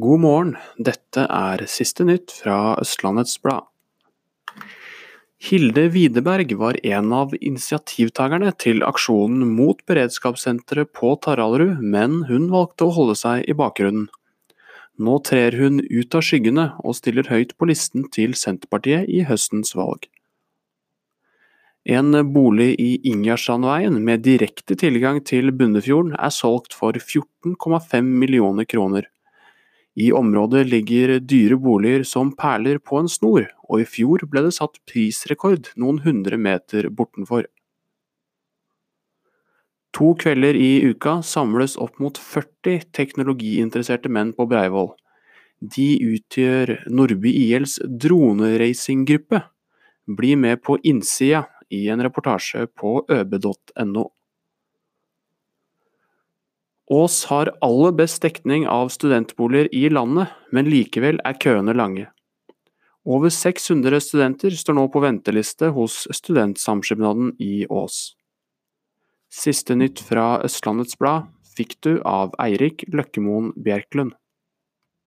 God morgen, dette er siste nytt fra Østlandets Blad. Hilde Widerberg var en av initiativtakerne til aksjonen mot beredskapssenteret på Taraldrud, men hun valgte å holde seg i bakgrunnen. Nå trer hun ut av skyggene og stiller høyt på listen til Senterpartiet i høstens valg. En bolig i Ingjerdstrandveien med direkte tilgang til Bunnefjorden er solgt for 14,5 millioner kroner. I området ligger dyre boliger som perler på en snor, og i fjor ble det satt prisrekord noen hundre meter bortenfor. To kvelder i uka samles opp mot 40 teknologiinteresserte menn på Breivoll. De utgjør Nordby ILs droneracinggruppe. Bli med på innsida i en reportasje på øb.no. Ås har aller best dekning av studentboliger i landet, men likevel er køene lange. Over 600 studenter står nå på venteliste hos Studentsamskipnaden i Ås. Siste nytt fra Østlandets Blad fikk du av Eirik Løkkemoen Bjerklund.